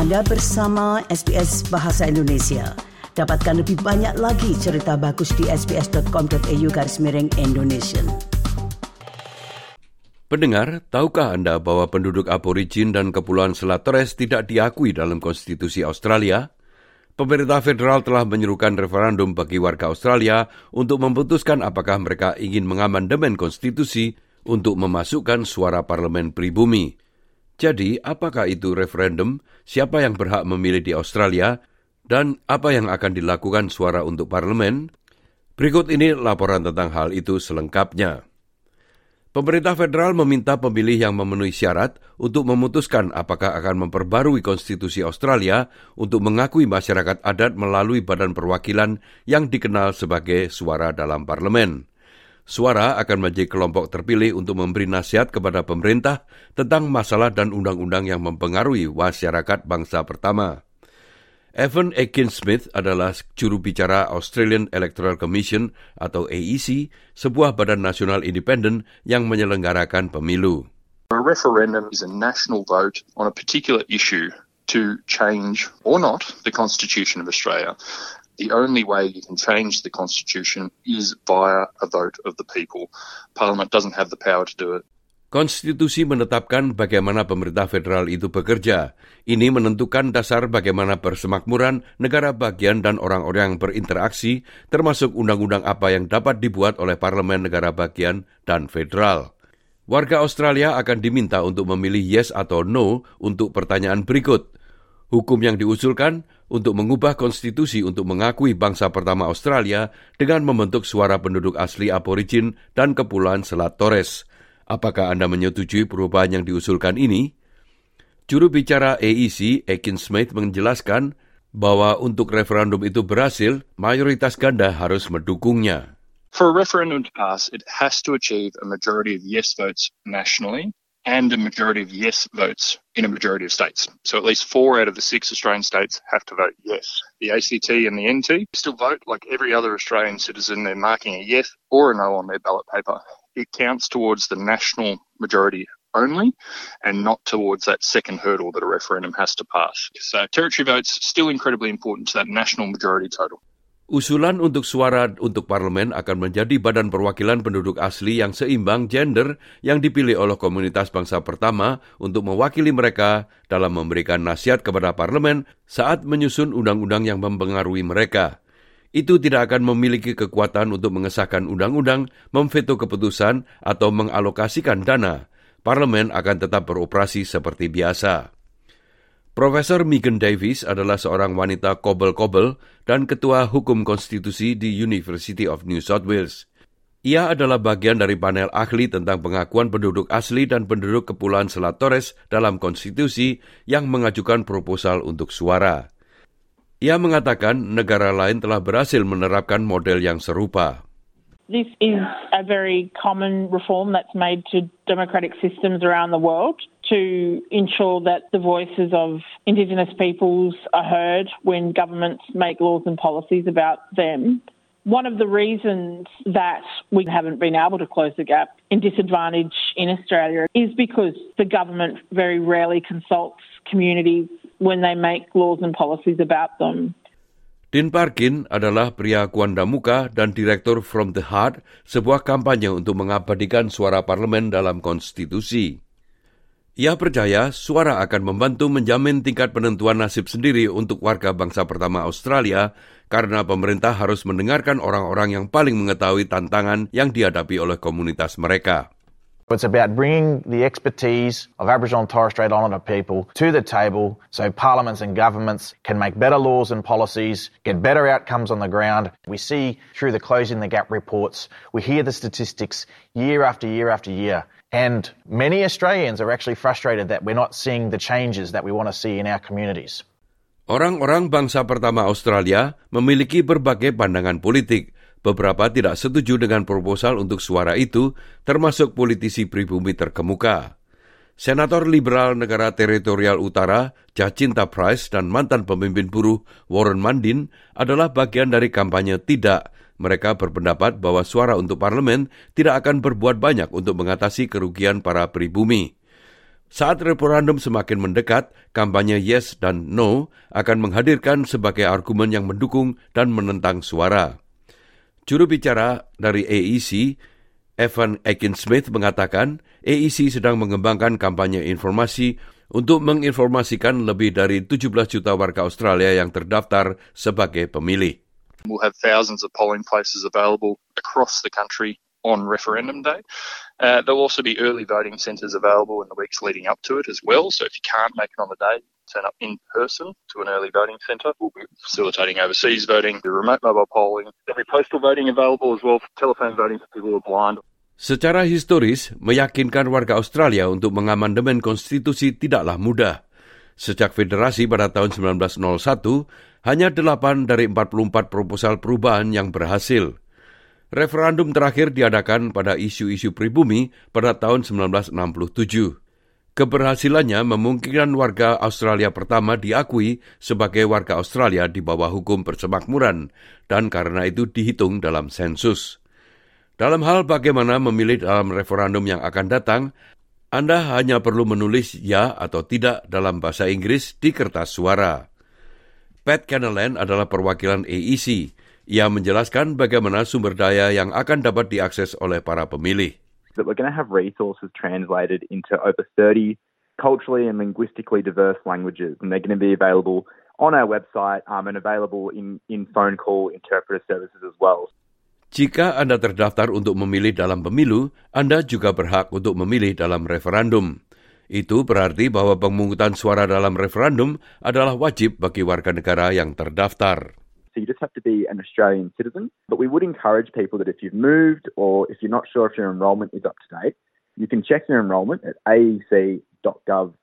Anda bersama SBS Bahasa Indonesia. Dapatkan lebih banyak lagi cerita bagus di sbs.com.au garis miring Indonesia. Pendengar, tahukah Anda bahwa penduduk aborigin dan Kepulauan Selat Torres tidak diakui dalam konstitusi Australia? Pemerintah federal telah menyerukan referendum bagi warga Australia untuk memutuskan apakah mereka ingin mengamandemen konstitusi untuk memasukkan suara parlemen pribumi. Jadi, apakah itu referendum? Siapa yang berhak memilih di Australia? Dan apa yang akan dilakukan suara untuk parlemen? Berikut ini laporan tentang hal itu selengkapnya. Pemerintah federal meminta pemilih yang memenuhi syarat untuk memutuskan apakah akan memperbarui konstitusi Australia untuk mengakui masyarakat adat melalui badan perwakilan yang dikenal sebagai suara dalam parlemen. Suara akan menjadi kelompok terpilih untuk memberi nasihat kepada pemerintah tentang masalah dan undang-undang yang mempengaruhi masyarakat bangsa pertama. Evan Akin Smith adalah juru bicara Australian Electoral Commission atau AEC, sebuah badan nasional independen yang menyelenggarakan pemilu. A referendum is a national vote on a particular issue to change or not the Constitution of Australia. The only way you can change the constitution is via a vote of the people. Parliament doesn't have the power to do it. Konstitusi menetapkan bagaimana pemerintah federal itu bekerja. Ini menentukan dasar bagaimana persemakmuran negara bagian dan orang-orang berinteraksi, termasuk undang-undang apa yang dapat dibuat oleh parlemen negara bagian dan federal. Warga Australia akan diminta untuk memilih yes atau no untuk pertanyaan berikut. Hukum yang diusulkan untuk mengubah konstitusi untuk mengakui bangsa pertama Australia dengan membentuk suara penduduk asli aborigin dan kepulauan Selat Torres. Apakah Anda menyetujui perubahan yang diusulkan ini? Juru bicara AEC, Ekin Smith, menjelaskan bahwa untuk referendum itu berhasil, mayoritas ganda harus mendukungnya. For a referendum to pass, it has to achieve a majority of yes votes nationally and a majority of yes votes in a majority of states. So at least four out of the six Australian states have to vote yes. The ACT and the NT still vote like every other Australian citizen. They're marking a yes or a no on their ballot paper. It counts towards the national majority only and not towards that second hurdle that a referendum has to pass. So territory votes still incredibly important to that national majority total. Usulan untuk suara untuk parlemen akan menjadi badan perwakilan penduduk asli yang seimbang gender yang dipilih oleh komunitas bangsa pertama untuk mewakili mereka dalam memberikan nasihat kepada parlemen saat menyusun undang-undang yang mempengaruhi mereka. Itu tidak akan memiliki kekuatan untuk mengesahkan undang-undang, memveto keputusan, atau mengalokasikan dana. Parlemen akan tetap beroperasi seperti biasa. Profesor Megan Davis adalah seorang wanita kobel-kobel dan ketua hukum konstitusi di University of New South Wales. Ia adalah bagian dari panel ahli tentang pengakuan penduduk asli dan penduduk Kepulauan Selat Torres dalam konstitusi yang mengajukan proposal untuk suara. Ia mengatakan negara lain telah berhasil menerapkan model yang serupa. This is a very common reform that's made to democratic systems around the world. To ensure that the voices of Indigenous peoples are heard when governments make laws and policies about them. One of the reasons that we haven't been able to close the gap in disadvantage in Australia is because the government very rarely consults communities when they make laws and policies about them. Din Parkin adalah pria Kuanda dan direktur From the Heart, sebuah kampanye untuk mengabadikan suara parlemen dalam konstitusi. Ia percaya suara akan membantu menjamin tingkat penentuan nasib sendiri untuk warga bangsa pertama Australia karena pemerintah harus mendengarkan orang-orang yang paling mengetahui tantangan yang dihadapi oleh komunitas mereka. It's about bringing the expertise of Aboriginal and Torres Strait Islander people to the table so parliaments and governments can make better laws and policies, get better outcomes on the ground. We see through the Closing the Gap reports, we hear the statistics year after year after year. And many Australians are actually frustrated that we're not seeing the changes that we want to see in our communities. Orang-orang bangsa pertama Australia memiliki berbagai pandangan politik. Beberapa tidak setuju dengan proposal untuk suara itu, termasuk politisi pribumi terkemuka. Senator liberal negara teritorial utara, Jacinta Price dan mantan pemimpin buruh Warren Mandin adalah bagian dari kampanye tidak mereka berpendapat bahwa suara untuk parlemen tidak akan berbuat banyak untuk mengatasi kerugian para pribumi. Saat referendum semakin mendekat, kampanye yes dan no akan menghadirkan sebagai argumen yang mendukung dan menentang suara. Juru bicara dari AEC, Evan Smith mengatakan AEC sedang mengembangkan kampanye informasi untuk menginformasikan lebih dari 17 juta warga Australia yang terdaftar sebagai pemilih. We'll have thousands of polling places available across the country on referendum day. Uh, there'll also be early voting centres available in the weeks leading up to it as well. So if you can't make it on the day, turn up in person to an early voting centre. We'll be facilitating overseas voting, the remote mobile polling. There'll be postal voting available as well for telephone voting for people who are blind. Secara historis, meyakinkan warga Australia untuk mengamandemen konstitusi tidaklah mudah. Sejak federasi pada tahun 1901, hanya 8 dari 44 proposal perubahan yang berhasil. Referendum terakhir diadakan pada isu-isu pribumi pada tahun 1967. Keberhasilannya memungkinkan warga Australia pertama diakui sebagai warga Australia di bawah hukum persemakmuran dan karena itu dihitung dalam sensus. Dalam hal bagaimana memilih dalam referendum yang akan datang, Anda hanya perlu menulis ya atau tidak dalam bahasa Inggris di kertas suara. Pat Canelan adalah perwakilan AEC Ia menjelaskan bagaimana sumber daya yang akan dapat diakses oleh para pemilih. That we're going to have resources translated into over 30 culturally and linguistically diverse languages, and they're going to be available on our website um, and available in, in phone call interpreter services as well. Jika Anda terdaftar untuk memilih dalam pemilu, Anda juga berhak untuk memilih dalam referendum. Itu berarti bahwa pemungutan suara dalam referendum adalah wajib bagi warga negara yang terdaftar. You just have to be an Australian citizen. But we would encourage people that if you've moved or if you're not sure if your enrolment is up to date, you can check your enrolment at aec.gov.au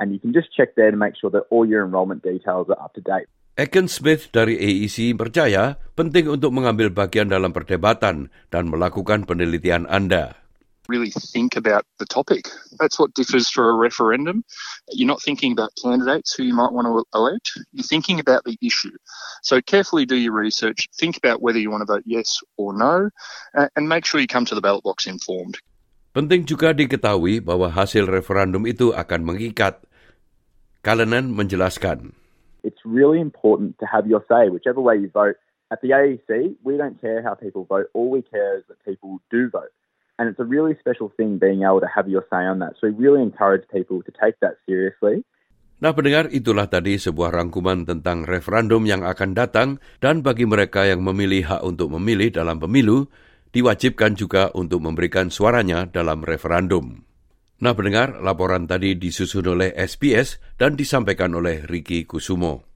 and you can just check there to make sure that all your enrolment details are up to date. Ekin Smith dari AEC percaya penting untuk mengambil bagian dalam perdebatan dan melakukan penelitian Anda. Really think about the topic. That's what differs for a referendum. You're not thinking about candidates who you might want to elect. You're thinking about the issue. So carefully do your research. Think about whether you want to vote yes or no, and make sure you come to the ballot box informed. Penting juga diketahui bahwa hasil referendum itu akan mengikat. Kalenan menjelaskan. It's really important to have your say, whichever way you vote. At the AEC, we don't care how people vote. All we care is that people do vote. And it's a really special thing being able to have your say on that. So we really encourage people to take that seriously. Nah pendengar itulah tadi sebuah rangkuman tentang referendum yang akan datang dan bagi mereka yang memilih hak untuk memilih dalam pemilu, diwajibkan juga untuk memberikan suaranya dalam referendum. Nah pendengar, laporan tadi disusun oleh SBS dan disampaikan oleh Ricky Kusumo.